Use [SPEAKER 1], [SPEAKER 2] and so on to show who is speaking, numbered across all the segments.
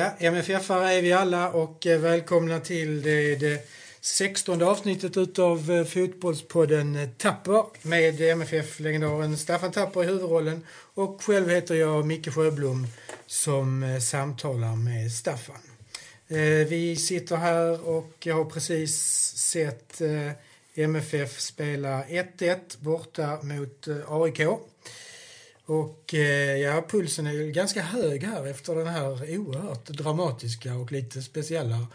[SPEAKER 1] Ja, MFF-are är vi alla och eh, välkomna till det, det 16 avsnittet utav eh, Fotbollspodden eh, Tapper med MFF-legendaren Staffan Tapper i huvudrollen och själv heter jag Micke Sjöblom som samtalar med Staffan. Vi sitter här och jag har precis sett MFF spela 1-1 borta mot AIK. Och eh, ja, pulsen är ganska hög här efter den här oerhört dramatiska och lite speciella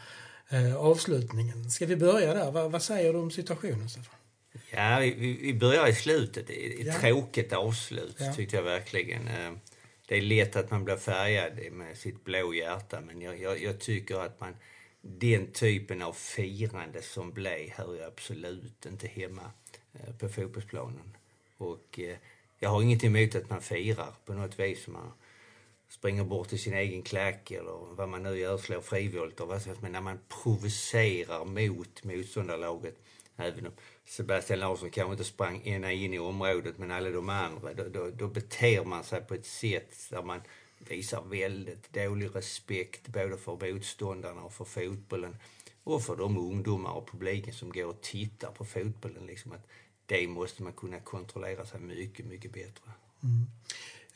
[SPEAKER 1] eh, avslutningen. Ska vi börja där? Va, vad säger du om situationen, Stefan?
[SPEAKER 2] Ja, vi, vi börjar i slutet. Ett ja. tråkigt avslut, ja. tyckte jag verkligen. Eh, det är lätt att man blir färgad med sitt blå hjärta, men jag, jag, jag tycker att man den typen av firande som blev hör ju absolut inte hemma på fotbollsplanen. Och jag har inget emot att man firar på något vis. Man springer bort till sin egen klack eller vad man nu gör, slår frivolter. Men när man provocerar mot motståndarlaget, även om Sebastian Larsson kanske inte sprang ena in i området, men alla de andra, då, då, då beter man sig på ett sätt där man visar väldigt dålig respekt både för motståndarna och för fotbollen och för de ungdomar och publiken som går och tittar på fotbollen. Liksom att det måste man kunna kontrollera sig mycket, mycket bättre. Mm.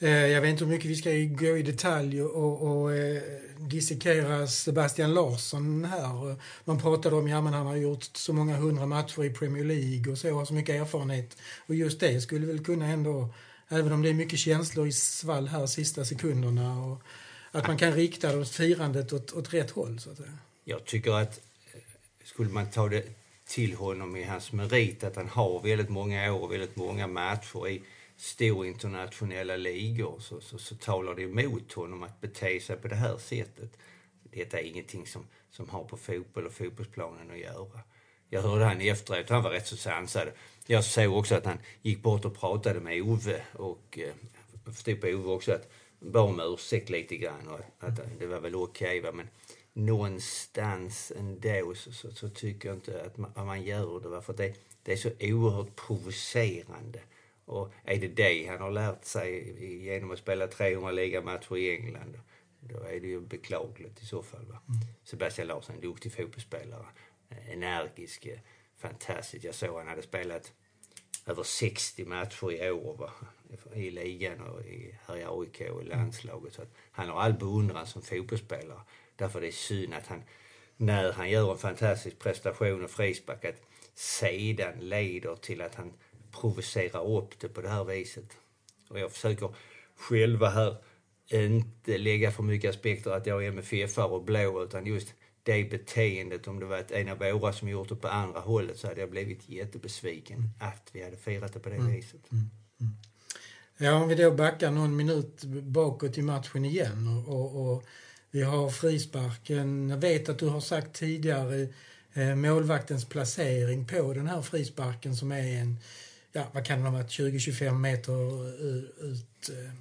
[SPEAKER 1] Eh, jag vet inte hur mycket vi ska gå i detalj och, och eh, dissekera Sebastian Larsson här. Man pratade om, ja men han har gjort så många hundra matcher i Premier League och så, har så mycket erfarenhet. Och just det skulle väl kunna ändå, även om det är mycket känslor i svall här sista sekunderna, och att man kan rikta det firandet åt, åt rätt håll så att säga.
[SPEAKER 2] Jag tycker att eh, skulle man ta det till honom i hans merit att han har väldigt många år och väldigt många matcher i stora internationella ligor så, så, så talar det emot honom att bete sig på det här sättet. Detta är ingenting som, som har på fotboll och fotbollsplanen att göra. Jag hörde han efteråt, han var rätt så sansad. Jag såg också att han gick bort och pratade med Ove och eh, jag förstod på Ove också att bad om ursäkt lite grann och att, att det var väl okej okay, men någonstans ändå så, så, så tycker jag inte att man, att man gör det. För det, det är så oerhört provocerande. Och är det det han har lärt sig genom att spela 300 ligamatcher i England, då är det ju beklagligt i så fall. Va? Mm. Sebastian Larsson är en duktig fotbollsspelare. Energisk, fantastisk. Jag såg han hade spelat över 60 matcher i år va? i ligan och i, här i AIK och i landslaget. Så han har all beundran som fotbollsspelare. Därför det är synd att han, när han gör en fantastisk prestation och frispark, att sedan leder till att han provocerar upp det på det här viset. Och jag försöker själva här inte lägga för mycket aspekter att jag är mff och blå, utan just det beteendet, om det var en av våra som gjort det på andra hållet så hade jag blivit jättebesviken att vi hade firat det på det mm. viset. Mm. Mm.
[SPEAKER 1] Ja, om vi då backar någon minut bakåt i matchen igen och, och, och vi har frisparken. Jag vet att du har sagt tidigare eh, målvaktens placering på den här frisparken som är en, ja vad kan det ha varit, 20-25 meter ut. Eh,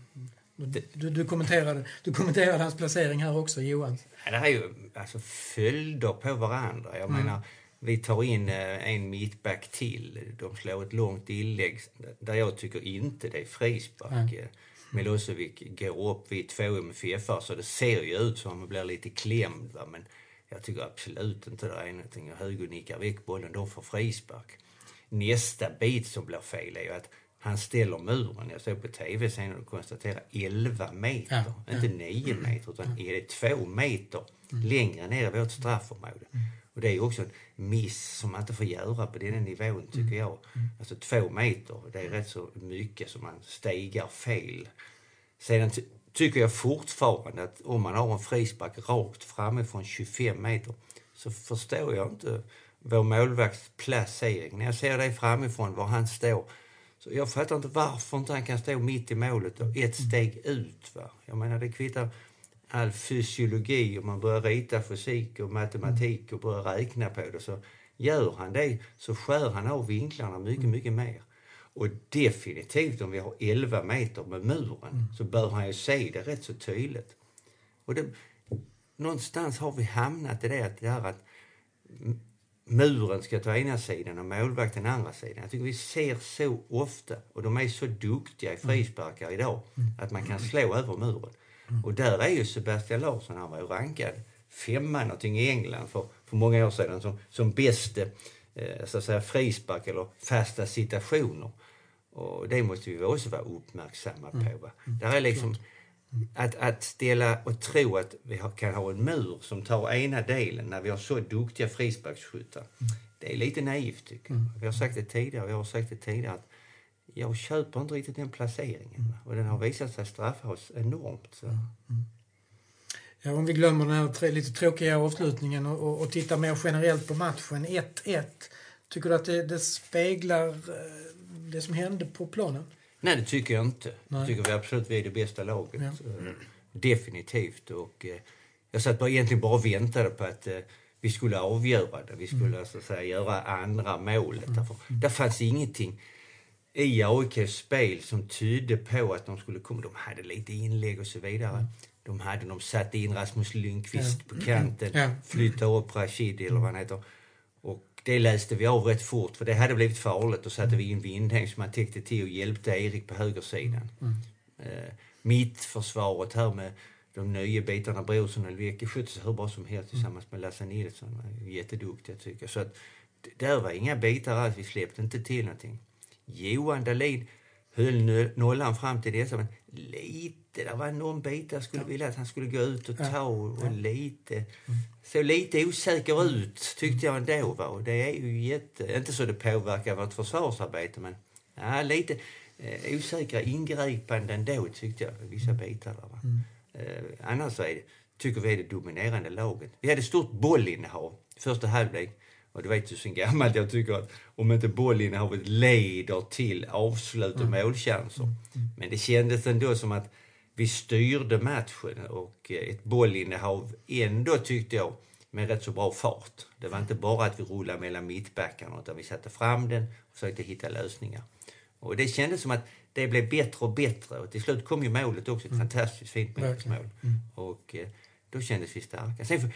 [SPEAKER 1] du, du, kommenterade, du kommenterade hans placering här också, Johan.
[SPEAKER 2] Ja, det här är ju alltså följder på varandra. Jag mm. menar, vi tar in eh, en mittback till. De slår ett långt inlägg där jag tycker inte det är frispark. Mm. Milosevic går upp vid två MFF så det ser ju ut som att man blir lite klämd. Va? Men jag tycker absolut inte det är någonting. Hugo nickar väck bollen, de får frispark. Nästa bit som blir fel är ju att han ställer muren. Jag såg på tv sen och konstaterade 11 meter. Ja, inte 9 meter utan är det 2 meter mm. längre ner i vårt straffområde. Mm. Och det är också en miss som man inte får göra på den nivån tycker mm. jag. Mm. Alltså två meter, det är rätt så mycket som man stegar fel. Sedan ty tycker jag fortfarande att om man har en frispark rakt framifrån 25 meter så förstår jag inte vår målvakts placering. När jag ser det framifrån, var han står, så jag fattar inte varför inte han kan stå mitt i målet och ett mm. steg ut. Va? Jag menar, det kvittar all fysiologi och man börjar rita fysik och matematik och börjar räkna på det så gör han det så skär han av vinklarna mycket, mm. mycket mer. Och definitivt om vi har 11 meter med muren mm. så bör han ju se det rätt så tydligt. Och det, någonstans har vi hamnat i det, att, det här att muren ska ta ena sidan och målvakten andra sidan. Jag tycker vi ser så ofta, och de är så duktiga i mm. frisparkar idag, att man kan slå över muren. Mm. Och där är ju Sebastian Larsson, han var ju rankad femma någonting i England för, för många år sedan som, som bäste eh, så att säga, frispark eller fasta situationer. Och det måste vi också vara uppmärksamma mm. på. Va? Mm. Där är liksom, att, att ställa och tro att vi kan ha en mur som tar ena delen när vi har så duktiga frisparksskyttar. Mm. Det är lite naivt tycker jag. Mm. Vi har sagt det tidigare, jag har sagt det tidigare att jag köper inte riktigt den placeringen. Mm. Och den har visat sig straffa oss enormt. Så. Mm.
[SPEAKER 1] Ja, om vi glömmer den här lite tråkiga avslutningen och, och, och tittar mer generellt på matchen. 1-1. Tycker du att det, det, speglar eh, det som hände på planen?
[SPEAKER 2] Nej, det tycker jag inte. Nej. Jag tycker vi absolut vi är det bästa laget. Ja. Eh, definitivt. Och, eh, jag satt bara, egentligen bara och väntade på att vi skulle avgöra det. Vi skulle mm. så att säga, göra andra målet. Mm. Därför, där fanns ingenting i AIKs spel som tydde på att de skulle komma. De hade lite inlägg och så vidare. Mm. De hade, de satte in Rasmus Lundqvist ja. på kanten, ja. flyttade upp Rashid eller vad han heter. Och det läste vi av rätt fort för det hade blivit farligt. Då satte vi in Windheim som han täckte till och hjälpte Erik på högersidan. Mm. Eh, mittförsvaret här med de nya bitarna, Brorsson och Lvecki skötte sig hur bra som helst tillsammans med Lasse Nilsson. Jätteduktiga tycker jag. Så att, där var inga bitar alls, vi släppte inte till någonting. Johan Dahlin höll nollan fram till dessa, men lite, det var någon bit jag skulle vilja att han skulle gå ut och ta och, och lite, mm. såg lite osäker ut tyckte jag ändå. Va? Och det är ju jätte, inte så det påverkar vårt försvarsarbete, men ja, lite eh, osäkra ingripanden ändå tyckte jag, vissa mm. bitar där. Va? Mm. Eh, annars så är det, tycker vi är det dominerande laget. Vi hade stort bollinnehav första halvlek. Och du vet ju sen gammalt, jag tycker att om inte bollinnehavet leder till avslut och mm. målchanser. Mm. mm. Men det kändes ändå som att vi styrde matchen och eh, ett bollinnehav ändå tyckte jag med rätt så bra fart. Det var inte bara att vi rullade mellan mittbackarna utan vi satte fram den och försökte hitta lösningar. Och det kändes som att det blev bättre och bättre och till slut kom ju målet också, ett mm. fantastiskt fint mål. Mm. Och eh, då kändes vi starka. Sen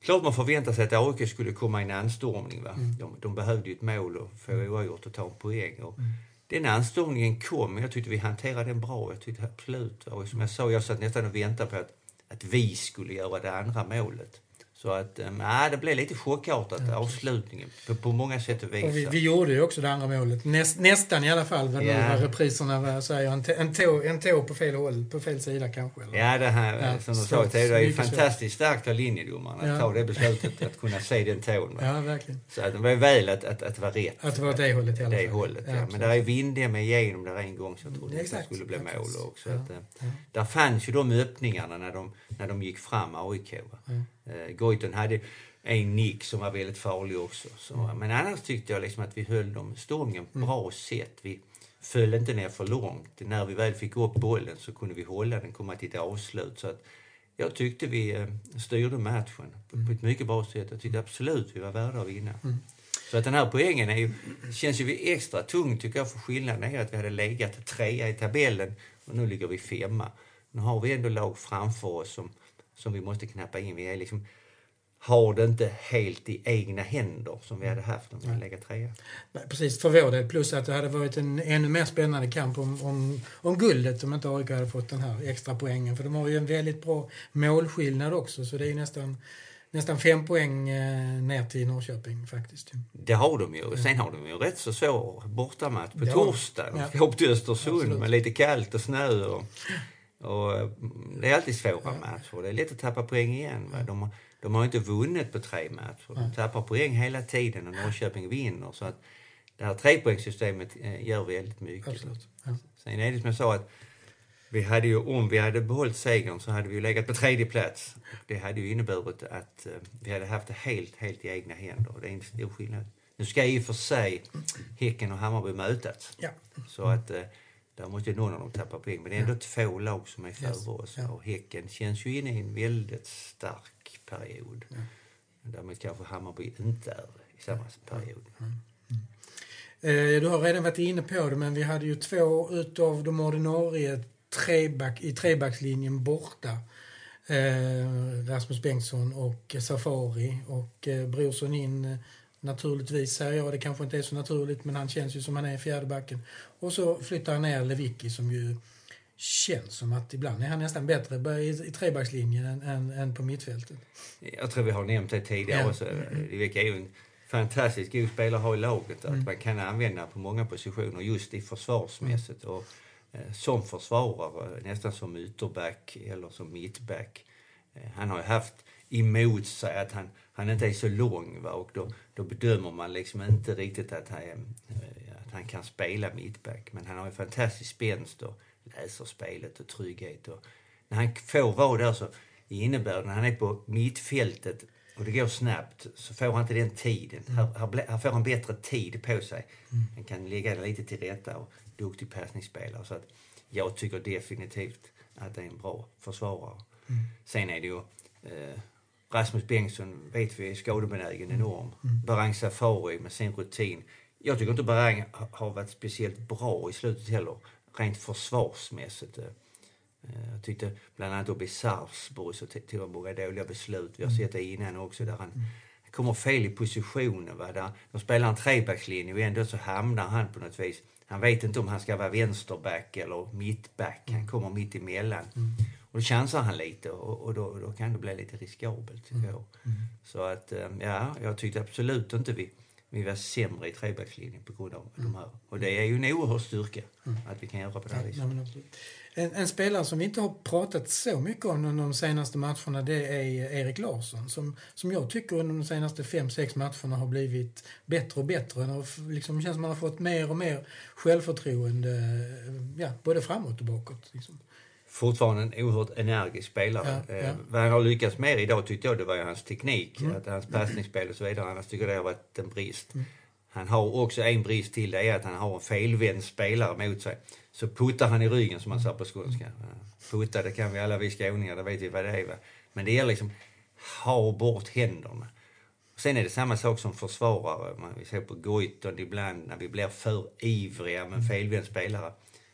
[SPEAKER 2] Klart man förväntar sig att AIK skulle komma i en anstormning. Va? Mm. De, de behövde ju ett mål och få mm. oavgjort och ta en poäng. Och mm. Den anstormningen kom, jag tyckte vi hanterade den bra. Jag tyckte absolut, och som jag sa, jag satt nästan och väntade på att, att vi skulle göra det andra målet. Så att, ähm, det blev lite chockartat ja, avslutningen på, på många sätt och vis. Och
[SPEAKER 1] vi, vi, gjorde ju också det andra målet. Näst, nästan i alla fall, vad ja. nu repriserna var, säger. En, en, tå, en tå på fel håll, på fel sida kanske. Eller?
[SPEAKER 2] Ja, det här ja, som du sa det är ju fantastiskt starkt av linjedomaren att ja. ta det beslutet, att kunna se den tån. Va?
[SPEAKER 1] Ja, verkligen.
[SPEAKER 2] Så att det var väl att, att, att det var rätt.
[SPEAKER 1] Att det var det hållet i alla
[SPEAKER 2] fall. Det hållet, ja. Men där är Vindhem igenom där en gång så jag trodde att det skulle bli mål också. Att, ja. Där fanns ju de öppningarna när de, när de gick fram, AIK. Va? Uh, Goitom hade en nick som var väldigt farlig också. Så, mm. Men annars tyckte jag liksom att vi höll dem stången på mm. bra sätt. Vi föll inte ner för långt. När vi väl fick upp bollen så kunde vi hålla den, komma till ett avslut. Så att jag tyckte vi eh, styrde matchen på, mm. på ett mycket bra sätt. Jag tyckte absolut vi var värda att vinna. Mm. Så att den här poängen är ju, känns ju extra tung tycker jag för skillnaden är att vi hade legat trea i tabellen och nu ligger vi femma. Nu har vi ändå lag framför oss som, som vi måste knappa in. Vi är liksom har det inte helt i egna händer som vi hade haft om vi hade legat trea.
[SPEAKER 1] Nej, precis, för vår del. Plus att det hade varit en ännu mer spännande kamp om, om, om guldet om inte AIK hade fått den här extra poängen. För de har ju en väldigt bra målskillnad också så det är nästan nästan fem poäng eh, ner till Norrköping faktiskt.
[SPEAKER 2] Det har de ju. Sen har de ju rätt så svår bortamatch på torsdag. De ska ja. upp till Östersund Absolut. med lite kallt och snö. Och, och, mm, det är alltid svåra matcher. Det är lätt att tappa poäng igen. Va? De, de har inte vunnit på tre matcher. De tappar poäng hela tiden och Norrköping vinner. Så att det här trepoängssystemet eh, gör väldigt mycket. Absolut. Ja. Sen är det som jag sa att vi hade ju, om vi hade behållit segern så hade vi ju legat på tredje plats. Det hade ju inneburit att uh, vi hade haft det helt, helt i egna händer. Det är en stor skillnad. Nu ska i och för sig Häcken och Hammarby mötas. Ja. Så att uh, där måste någon av dem tappa poäng. Men det är ändå ja. två lag som är före yes. oss. Ja. Och Häcken känns ju inne i en väldigt stark period. Ja. Däremot kanske Hammarby inte är i samma period. Mm.
[SPEAKER 1] Mm. Du har redan varit inne på det, men vi hade ju två utav de ordinarie treback, i trebackslinjen borta. Eh, Rasmus Bengtsson och Safari och eh, Brorsson in naturligtvis, säger jag. Det kanske inte är så naturligt, men han känns ju som han är i fjärde backen. Och så flyttar han ner Lewicki som ju känns som att ibland är han nästan bättre i, i trebackslinjen än, än, än, på mittfältet.
[SPEAKER 2] Jag tror vi har nämnt det tidigare ja. också. Divek är ju en fantastiskt god spelare att ha i laget. Att mm. man kan använda på många positioner just i försvarsmässigt. Och, eh, som försvarare, nästan som ytterback eller som mittback. Eh, han har ju haft emot sig att han, han inte är så lång va? och då, då bedömer man liksom inte riktigt att han, eh, att han kan spela mittback. Men han har ju fantastisk spänst och läser spelet och trygghet. Och när han får vara där så innebär det, när han är på mittfältet och det går snabbt så får han inte den tiden. Mm. Här, här, får han bättre tid på sig. Mm. Han kan lägga det lite till rätta och duktig passningsspelare. Så att jag tycker definitivt att det är en bra försvarare. Mm. Sen är det ju eh, Rasmus Bengtsson vet vi är skadebenägen mm. enorm. Mm. Barang Safari med sin rutin. Jag tycker inte Barang har varit speciellt bra i slutet heller, rent försvarsmässigt. Eh, jag tyckte bland annat uppe i Sarpsborg så tog han många dåliga beslut. Vi har mm. sett det innan också där han mm. kommer fel i positionen. Va? Där de spelar en trebackslinje och ändå så hamnar han på något vis. Han vet inte om han ska vara vänsterback eller mittback. Han mm. kommer mitt emellan. Mm. Då chansar han lite och, och då, då, kan det bli lite riskabelt tycker mm. jag. Mm. Så att, eh, ja, jag tyckte absolut inte vi, vi var sämre i trebackslinjen på grund av mm. de här. Och det är ju en oerhörd styrka mm. att vi kan göra på det här viset.
[SPEAKER 1] Ja, en, en, spelare som vi inte har pratat så mycket om under de senaste matcherna det är Erik Larsson som, som jag tycker under de senaste fem sex matcherna har blivit bättre och bättre. Det liksom, känns som att man har fått mer och mer självförtroende ja, både framåt och bakåt. Liksom.
[SPEAKER 2] Fortfarande en oerhört energisk spelare. Ja, ja. Eh, vad han har lyckats med idag tyckte jag det var hans teknik, mm. att hans passningsspel och så vidare. Annars tycker jag det har varit en brist. Mm. Han har också en brist till, det är att han har en felvänd spelare mot sig. Så puttar han i ryggen som man sa på skånska. Putta, det kan vi alla vi skåningar, det vet vi vad det är. Va? Men det gäller liksom, ha bort händerna. Sen är det samma sak som försvarare. Vi ser på Goitom ibland när vi blir för ivriga med en felvänd spelare.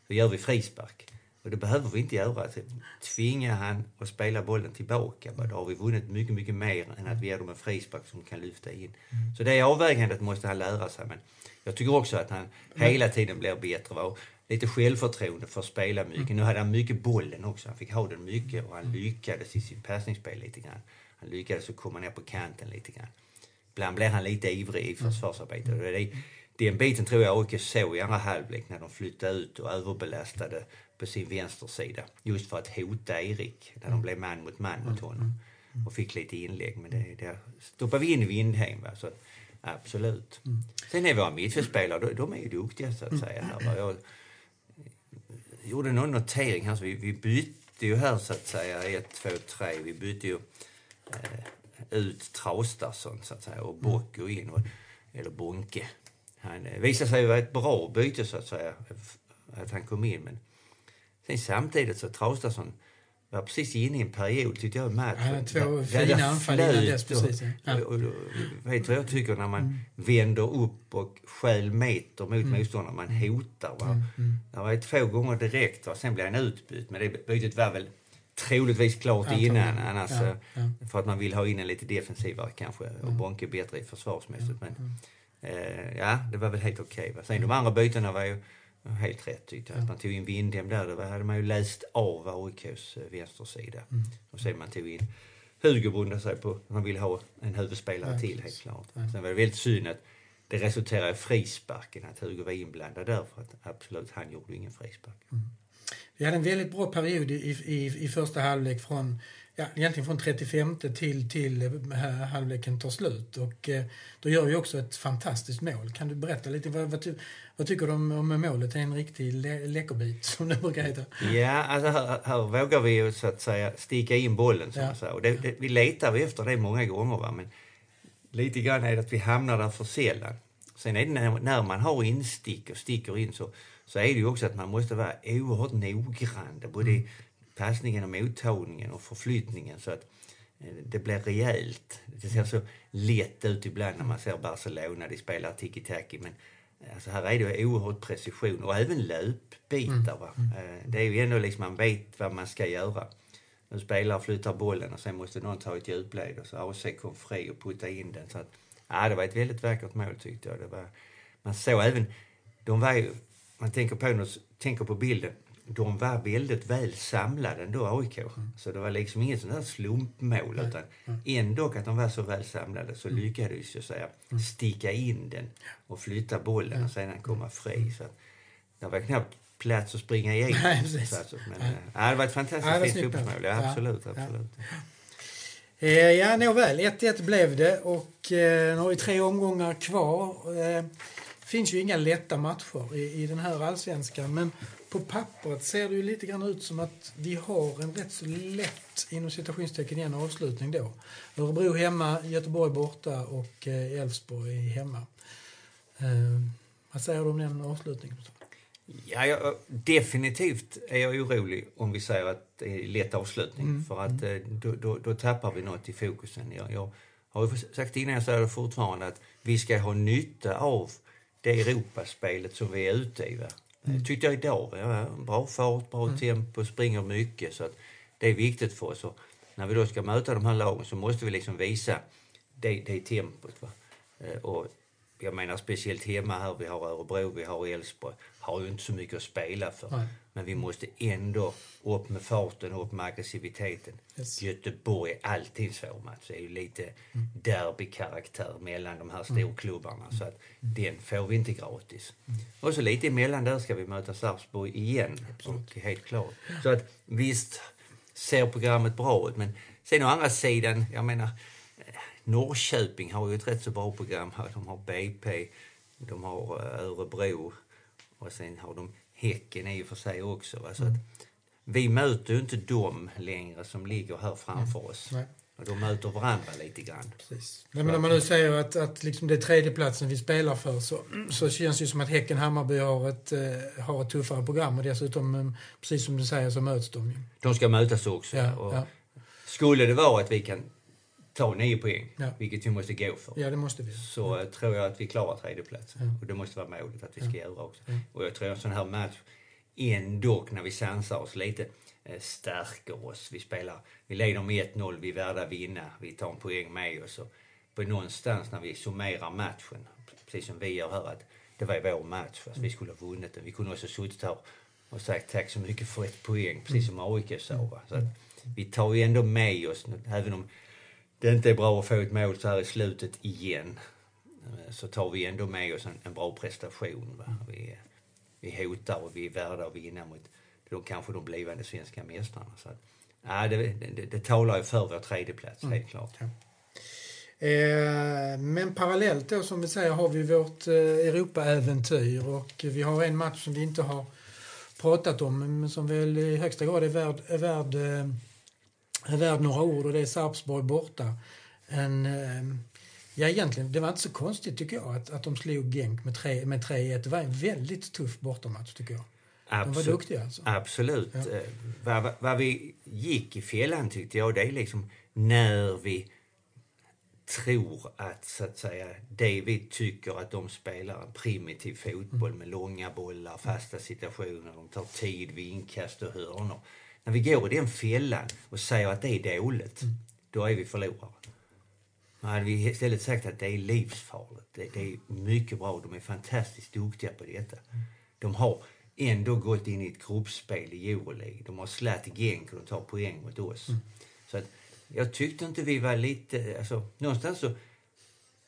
[SPEAKER 2] Då gör vi frispark. Och det behöver vi inte göra. Alltså, tvinga han att spela bollen tillbaka, då har vi vunnit mycket, mycket mer än att vi ger dem en frispark som kan lyfta in. Mm. Så det avvägandet måste han lära sig. Men jag tycker också att han hela tiden blir bättre. Va? lite självförtroende för att spela mycket. Mm. Nu hade han mycket bollen också. Han fick ha den mycket och han mm. lyckades i sitt passningsspel lite grann. Han lyckades att komma ner på kanten lite grann. Ibland blev han lite ivrig i mm. försvarsarbetet. Mm. Den biten tror jag AIK såg i andra halvlek när de flyttade ut och överbelastade på sin vänstersida. Just för att hota Erik när de mm. blev man mot man mot honom. Och fick lite inlägg. Men det, det stoppade vi in i Vindhem. Va? Så, absolut. Mm. Sen är våra mittfältspelare, de, de är ju duktiga så att säga. Här, jag, gjorde någon notering här. Så vi, vi bytte ju här så att säga, ett, två, tre. Vi bytte ju eh, ut Traustason så att säga och Bocco in. Och, eller Bonke. Han eh, visade sig vara ett bra byte så att säga, att han kom in. Men sen samtidigt så Traustason var precis inne i en period, tyckte jag, matchen.
[SPEAKER 1] Ja, två fina anfall innan dess, precis. Ja. Och, och, och,
[SPEAKER 2] vet du vad jag tycker när man mm. vänder upp och stjäl meter mot mm. motståndaren? Man hotar. Va? Mm. Mm. Det var två gånger direkt, va? sen blev han utbytt. Men det bytet var väl troligtvis klart ja, innan. Annars, ja, eh, ja. För att man vill ha in en lite defensivare kanske. Och Bonke bättre i försvarsmässigt. Men, eh, ja, det var väl helt okej. Okay, Sen de andra bytena var ju helt rätt tyckte jag. Att man tog in Windhem där, då hade man ju läst av AIKs eh, vänstersida. Mm. Och sen man tog in Hugo bundade sig på att man ville ha en huvudspelare ja, till helt klart. Ja. Sen var det väldigt synd att det resulterade i frisparken, att Hugo var inblandad där för att absolut, han gjorde ingen frispark. Mm.
[SPEAKER 1] Vi hade en väldigt bra period i, i, i första halvlek från ja, egentligen från 35 till, till eh, halvleken tar slut. Och eh, då gör vi också ett fantastiskt mål. Kan du berätta lite, vad, vad, vad tycker du om, om målet? Det är en riktig le läckerbit som det brukar heta.
[SPEAKER 2] Ja, alltså här, här vågar vi ju så att säga sticka in bollen som ja. Och det, det, vi letar vi efter det många gånger va? men lite grann är det att vi hamnar där för sällan. Sen är det när, när man har instick och sticker in så, så är det ju också att man måste vara oerhört noggrann. Både mm passningen och mottagningen och förflyttningen så att eh, det blir rejält. Det ser så lätt ut ibland när man ser Barcelona, de spelar tiki-taki men alltså här är det oerhört precision och även löpbitar. Va? Mm. Eh, det är ju ändå liksom, man vet vad man ska göra. En spelare flyttar bollen och sen måste någon ta ett djupled och så AC kom fri och putta in den. Så att, ja, det var ett väldigt vackert mål tyckte jag. Det var, man såg även, de var ju, man tänker på, tänker på bilden, de var väldigt väl samlade ändå, AIK.
[SPEAKER 1] Mm.
[SPEAKER 2] Så det var liksom inget sånt här slumpmål. Utan ändå att de var så väl samlade så
[SPEAKER 1] Mm.
[SPEAKER 2] lyckades jag säga sticka in den och flytta bollen och sedan komma fri. Så att det var knappt plats att springa igenom.
[SPEAKER 1] Nej.
[SPEAKER 2] Så alltså, men, eh, ja, det var ett fantastiskt
[SPEAKER 1] Ja, det
[SPEAKER 2] fint fotbollsmål. Ja,
[SPEAKER 1] Ja.
[SPEAKER 2] absolut,
[SPEAKER 1] Ja.
[SPEAKER 2] absolut.
[SPEAKER 1] Eh, ja, nåväl. 1-1 blev det och eh, nu har vi tre omgångar kvar. Eh, finns ju inga lätta matcher i, i den här allsvenskan men på pappret ser det ju lite grann ut som att vi har en rätt så lätt, inom citationstecken igen, avslutning då. Örebro hemma, Göteborg borta och eh, Elfsborg hemma. Eh, vad säger du om den avslutningen?
[SPEAKER 2] Ja, jag, definitivt är jag orolig om vi säger att det är lätt avslutning.
[SPEAKER 1] Mm.
[SPEAKER 2] För att eh, då, då, då tappar vi något i fokusen. Jag, jag har ju sagt innan, jag säger det fortfarande, att vi ska ha nytta av det Europaspelet som vi är ute i. Va?
[SPEAKER 1] Mm.
[SPEAKER 2] tyckte jag idag. Ja, bra fart, bra tempo, springer mycket. Så det är viktigt för oss. Och när vi då ska möta de här lagen så måste vi liksom visa det, det tempot. Va? Eh, Och jag menar speciellt hemma här, vi har Örebro, vi har Elfsborg, har ju inte så mycket att spela för.
[SPEAKER 1] Nej.
[SPEAKER 2] Men vi måste ändå upp med farten, upp med aggressiviteten.
[SPEAKER 1] Yes.
[SPEAKER 2] Göteborg är alltid en svår match. Det är ju lite derbykaraktär mellan de här storklubbarna. Så att den får vi inte gratis. Och så lite emellan där ska vi möta Sarpsborg igen. Och helt klart. Så att visst ser programmet bra ut. Men sen å andra sidan, jag menar Norrköping har ju ett rätt så bra program här. De har BP, de har eh, Örebro och sen har de Häcken i och för sig också. Va? Så att vi möter ju inte dem längre som ligger här framför oss.
[SPEAKER 1] Nej.
[SPEAKER 2] Och de möter varandra lite grann.
[SPEAKER 1] Precis. Nej, men när man nu säger att, att liksom det är tredjeplatsen vi spelar för så, så känns det ju som att Häcken Hammarby har ett, eh, har ett tuffare program och dessutom, eh, precis som du säger, så möts de ju.
[SPEAKER 2] De ska mötas också.
[SPEAKER 1] Ja,
[SPEAKER 2] och
[SPEAKER 1] ja.
[SPEAKER 2] Skulle det vara att vi kan ta nio poäng,
[SPEAKER 1] Ja.
[SPEAKER 2] vilket vi måste gå för,
[SPEAKER 1] ja, det måste vi.
[SPEAKER 2] så eh, tror jag att vi klarar tredjeplatsen.
[SPEAKER 1] Ja.
[SPEAKER 2] Och det måste vara målet att vi ska göra också.
[SPEAKER 1] Ja.
[SPEAKER 2] Och jag tror en sån här match ändå, när vi sansar oss lite, eh, stärker oss. Vi spelar, vi leder med 1-0, vi är värda att vinna, vi tar en poäng med oss. Och på någonstans när vi summerar matchen, precis som vi gör här, att det var vår match, fast vi skulle ha vunnit den. Vi kunde också suttit här och sagt tack så mycket för ett poäng, precis som AIK sa. Va? Så att vi tar ju ändå med oss, även om det inte är bra att få ett mål så här i slutet igen, eh, så tar vi ändå med oss en, en bra prestation. Va? Vi, vi hotar och vi är värda att vinna mot de, kanske de blivande svenska mästarna. Så att, ja, det, det, det talar ju för vår tredjeplats, helt klart.
[SPEAKER 1] Eh, men parallellt då, som vi säger, har vi vårt eh, Europa-äventyr och vi har en match som vi inte har pratat om, men som väl i högsta grad är värd, är värd, eh, värd några ord och det är Sarpsborg borta. En, eh, ja, egentligen, det var inte så konstigt tycker jag att, att de slog Genk med 3-1. Med 3-1. det var en väldigt tuff bortamatch tycker jag. De var
[SPEAKER 2] Absolut.
[SPEAKER 1] duktiga alltså.
[SPEAKER 2] Absolut.
[SPEAKER 1] Ja.
[SPEAKER 2] Eh, Vad, vad, vad vi gick i fjällan tyckte jag, det är liksom när vi tror att, så att säga, det vi tycker att de spelar en primitiv fotboll med långa bollar, fasta situationer, de tar tid vid inkast och hörnor. När vi går i den fällan och säger att det är dåligt, då är vi förlorare. Nu hade vi istället sagt att det är livsfarligt. Det, det är mycket bra. De är fantastiskt duktiga på detta. De har ändå gått in i ett gruppspel i Euroleague. De har slagit Genk och de tar poäng mot oss. Så att jag tyckte inte vi var lite... Alltså, någonstans så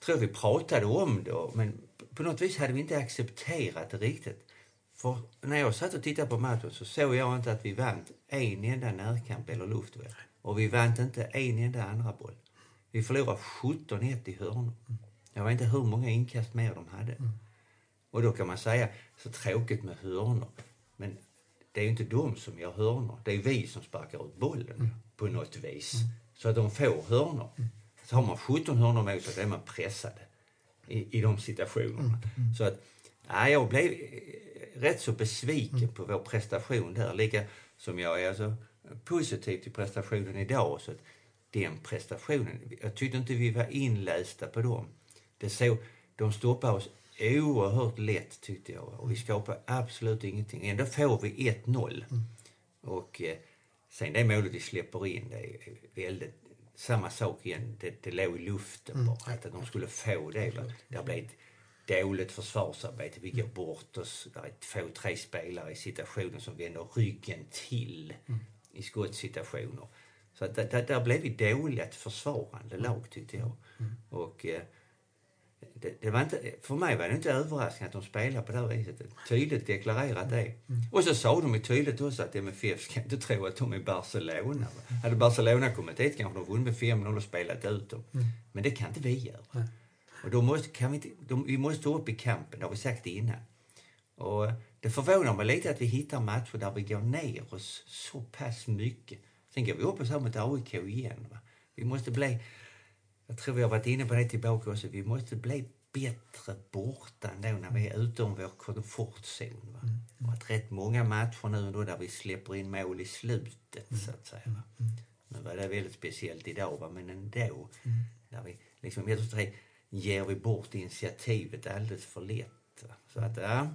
[SPEAKER 2] tror jag vi pratade om det, men på något vis hade vi inte accepterat det riktigt. För när jag satt och tittade på matchen så såg jag inte att vi vann en enda närkamp eller luftduell. Och vi vann inte en enda andra boll. Vi förlorade 17-1 i hörnor. Jag vet inte hur många inkast mer de hade. Och då kan man säga, så tråkigt med hörnor. Men det är ju inte de som gör hörnor. Det är vi som sparkar ut bollen på något vis. Så att de får hörnor. Så har man 17 hörnor med sig, då är man pressade i, i de situationerna. Så att, ja, jag blev rätt så besviken på vår prestation där. Lika som jag är alltså positiv till prestationen idag. Så att den prestationen, jag tyckte inte vi var inlästa på dem. Det så, de stoppade oss oerhört lätt tyckte jag. Och vi skapade absolut ingenting. Ändå får vi 1-0. Och eh, sen det målet vi släpper in, det är väldigt... Samma sak igen, det, det låg i luften bara. Att de skulle få det. Va? Det blev ett dåligt försvarsarbete. Vi går bort oss. Det är två, tre spelare i situationen som vänder ryggen till i skottsituationer. Så att där, där blev vi dåliga ett försvarande lag tyckte jag. Och eh, det, det, var inte, för mig var det inte överraskande att de spelade på det här viset. Tydligt deklarerat det. Och så sa de ju tydligt också att MFF ska inte tro att de är Barcelona. Hade Barcelona kommit dit kanske de vunnit med 5-0 och spelat ut dem. Men det kan inte vi göra. Och då måste, kan vi, inte, de, vi måste stå upp i kampen, det har vi sagt innan. Och det förvånar mig lite att vi hittar matcher där vi går ner oss så pass mycket. Sen går vi upp oss här mot AIK igen. Va? Vi måste bli, jag tror vi har varit inne på det tillbaka också, vi måste bli bättre borta ändå när vi är utom vår komfortzon. Va? Och att rätt många matcher nu då där vi släpper in mål i slutet så att säga. Va? Nu var det väldigt speciellt idag va? men ändå. Där vi liksom, jag tror ger vi bort initiativet alldeles för lätt. Så att, ja.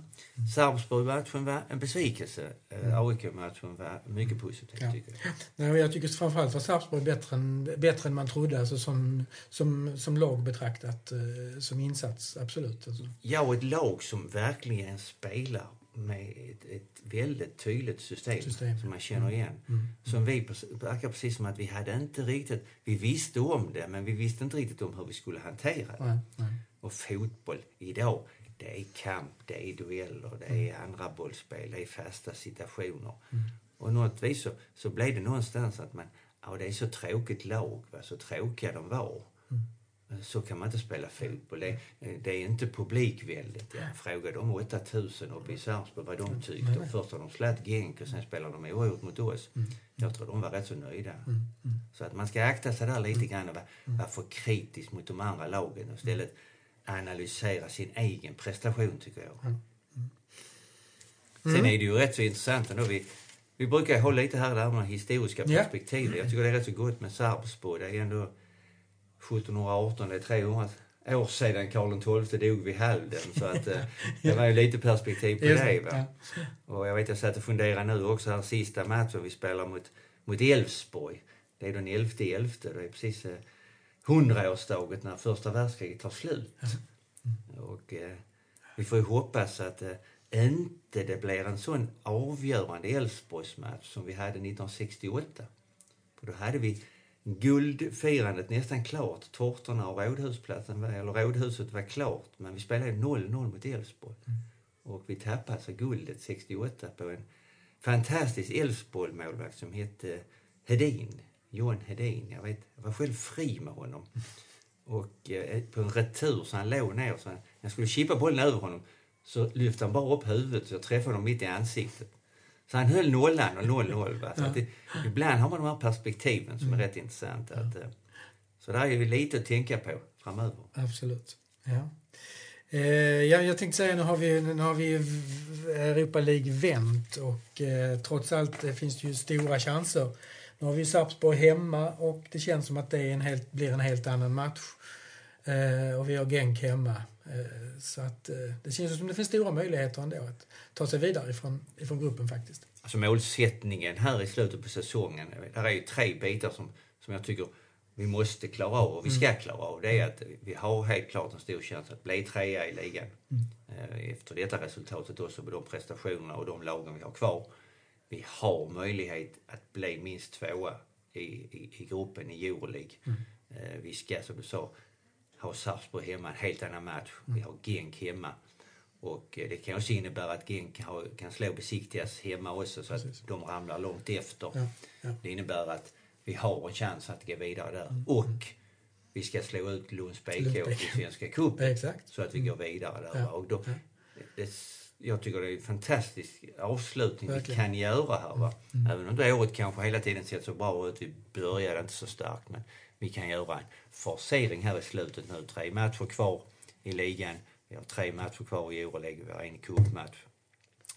[SPEAKER 2] Sarpsborg-matchen var en besvikelse. Mm. AIK-matchen var mycket positiv, ja. tycker jag.
[SPEAKER 1] Nej, jag tycker framförallt var Sarpsborg bättre än, bättre än man trodde, alltså som, som, som lag betraktat, eh, som insats, absolut. Alltså.
[SPEAKER 2] Ja, och ett lag som verkligen spelar med ett, ett väldigt tydligt system, system. som man känner mm. igen. Mm. Mm. Som vi verkar precis som att vi hade inte riktigt, vi visste om det men vi visste inte riktigt om hur vi skulle hantera det.
[SPEAKER 1] Nej, nej.
[SPEAKER 2] Och fotboll idag, det är kamp, det är dueller, det är mm. andra bollspel, det är fasta situationer.
[SPEAKER 1] Mm.
[SPEAKER 2] Och något vis så, så blev det någonstans att man, ja det är så tråkigt lag, va? så tråkiga de var.
[SPEAKER 1] Mm.
[SPEAKER 2] Så kan man inte spela fotboll. Det, det är inte publikväldigt. Jag frågade de 8000 uppe i Sarpsborg vad de tyckte. Och först har de slagit Genk och sen spelar de oavgjort mot oss. Jag tror de var rätt så nöjda. Så att man ska akta sig där lite grann och vara, vara för kritisk mot de andra lagen och istället analysera sin egen prestation tycker jag.
[SPEAKER 1] Mm.
[SPEAKER 2] Sen är det ju rätt så intressant ändå. Vi, vi brukar ha lite här det här med historiska perspektiv. Jag tycker det är rätt så gott med Sarpsborg. Det är ändå 1718, det är 300 år sedan Karl XII dog vid Halden. Så att, eh, det var ju lite perspektiv på det. Va? Och jag vet, jag satt och funderade nu också här sista matchen vi spelar mot, mot Elfsborg. Det är den 11 11. Det är precis eh, hundraårsdagen när första världskriget tar slut.
[SPEAKER 1] Mm.
[SPEAKER 2] Och eh, vi får ju hoppas att eh, inte det blir en sån avgörande Elfsborgsmatch som vi hade 1968. För då hade vi guldfirandet nästan klart. Tårtorna och Rådhusplatsen, eller Rådhuset var klart, men vi spelade 0-0 mot Elfsborg.
[SPEAKER 1] Mm.
[SPEAKER 2] Och vi tappade alltså guldet 68 på en fantastisk Elfsborg-målvakt som hette Hedin. Johan Hedin. Jag, vet, jag var själv fri med honom. Och eh, på en retur så han låg ner. Så när jag skulle chippa bollen över honom så lyfte han bara upp huvudet så jag träffade honom mitt i ansiktet. Så han höll nollan och 0-0. Ja. Det, ibland har man de här perspektiven som är mm. rätt intressanta. Att, eh, så det är ju lite att tänka på framöver.
[SPEAKER 1] Absolut. Ja. Eh, ja, jag tänkte säga, nu har vi, nu har vi Europa League vänt och eh, trots allt det finns det ju stora chanser. Nu har vi Sarpsborg hemma och det känns som att det en helt, blir en helt annan match. Eh, och vi har Genk hemma. Eh, så att eh, det känns som det finns stora möjligheter ändå att ta sig vidare ifrån, ifrån gruppen faktiskt.
[SPEAKER 2] Alltså målsättningen här i slutet på säsongen, där är ju tre bitar som, som jag tycker vi måste klara av och vi ska mm. klara av. Det är att vi har helt klart en stor chans att bli trea i ligan.
[SPEAKER 1] Mm.
[SPEAKER 2] Efter detta resultatet också med de prestationerna och de lagen vi har kvar. Vi har möjlighet att bli minst tvåa i, i, i gruppen i Euroleague.
[SPEAKER 1] Mm.
[SPEAKER 2] Vi ska, som du sa, ha Sarpsborg hemma, en helt annan match. Mm. Vi har Genk hemma. Och det kan också innebära att Genk kan slå Besiktigas hemma också så att de ramlar långt efter.
[SPEAKER 1] Ja, ja.
[SPEAKER 2] Det innebär att vi har en chans att gå vidare där.
[SPEAKER 1] Mm.
[SPEAKER 2] Och vi ska slå ut Lunds BK i Svenska cupen. Så att vi går vidare där.
[SPEAKER 1] Ja,
[SPEAKER 2] och då, det, jag tycker det är en fantastisk avslutning Verkligen. vi kan göra här. Va?
[SPEAKER 1] Mm.
[SPEAKER 2] Även om det året kanske hela tiden sett så bra ut. Vi började inte så starkt. Men vi kan göra en forcering här i slutet nu. Tre matcher kvar i ligan. Vi har tre matcher kvar i Euroleague. Vi har en cupmatch.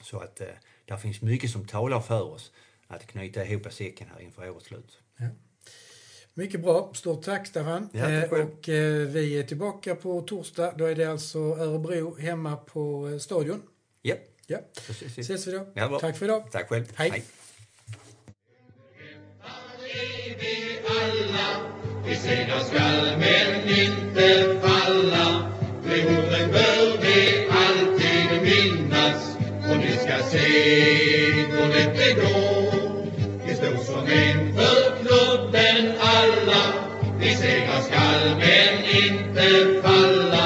[SPEAKER 2] Så att eh, där finns mycket som talar för oss att knyta ihop säcken här inför årets slut.
[SPEAKER 1] Ja. Mycket bra. Stort tack Staffan.
[SPEAKER 2] Ja,
[SPEAKER 1] eh, och eh, vi är tillbaka på torsdag. Då är det alltså Örebro hemma på eh, Stadion.
[SPEAKER 2] Ja.
[SPEAKER 1] Ja.
[SPEAKER 2] Precis.
[SPEAKER 1] Ses vi då.
[SPEAKER 2] Ja,
[SPEAKER 1] tack för idag.
[SPEAKER 2] Tack själv.
[SPEAKER 1] Hej.
[SPEAKER 2] Hej.
[SPEAKER 3] I segrar skall men inte falla. Behoven bör vi alltid minnas. Och ni ska se hur lätt det går. Vi står som en för klubben alla. Vi segrar skall men inte falla.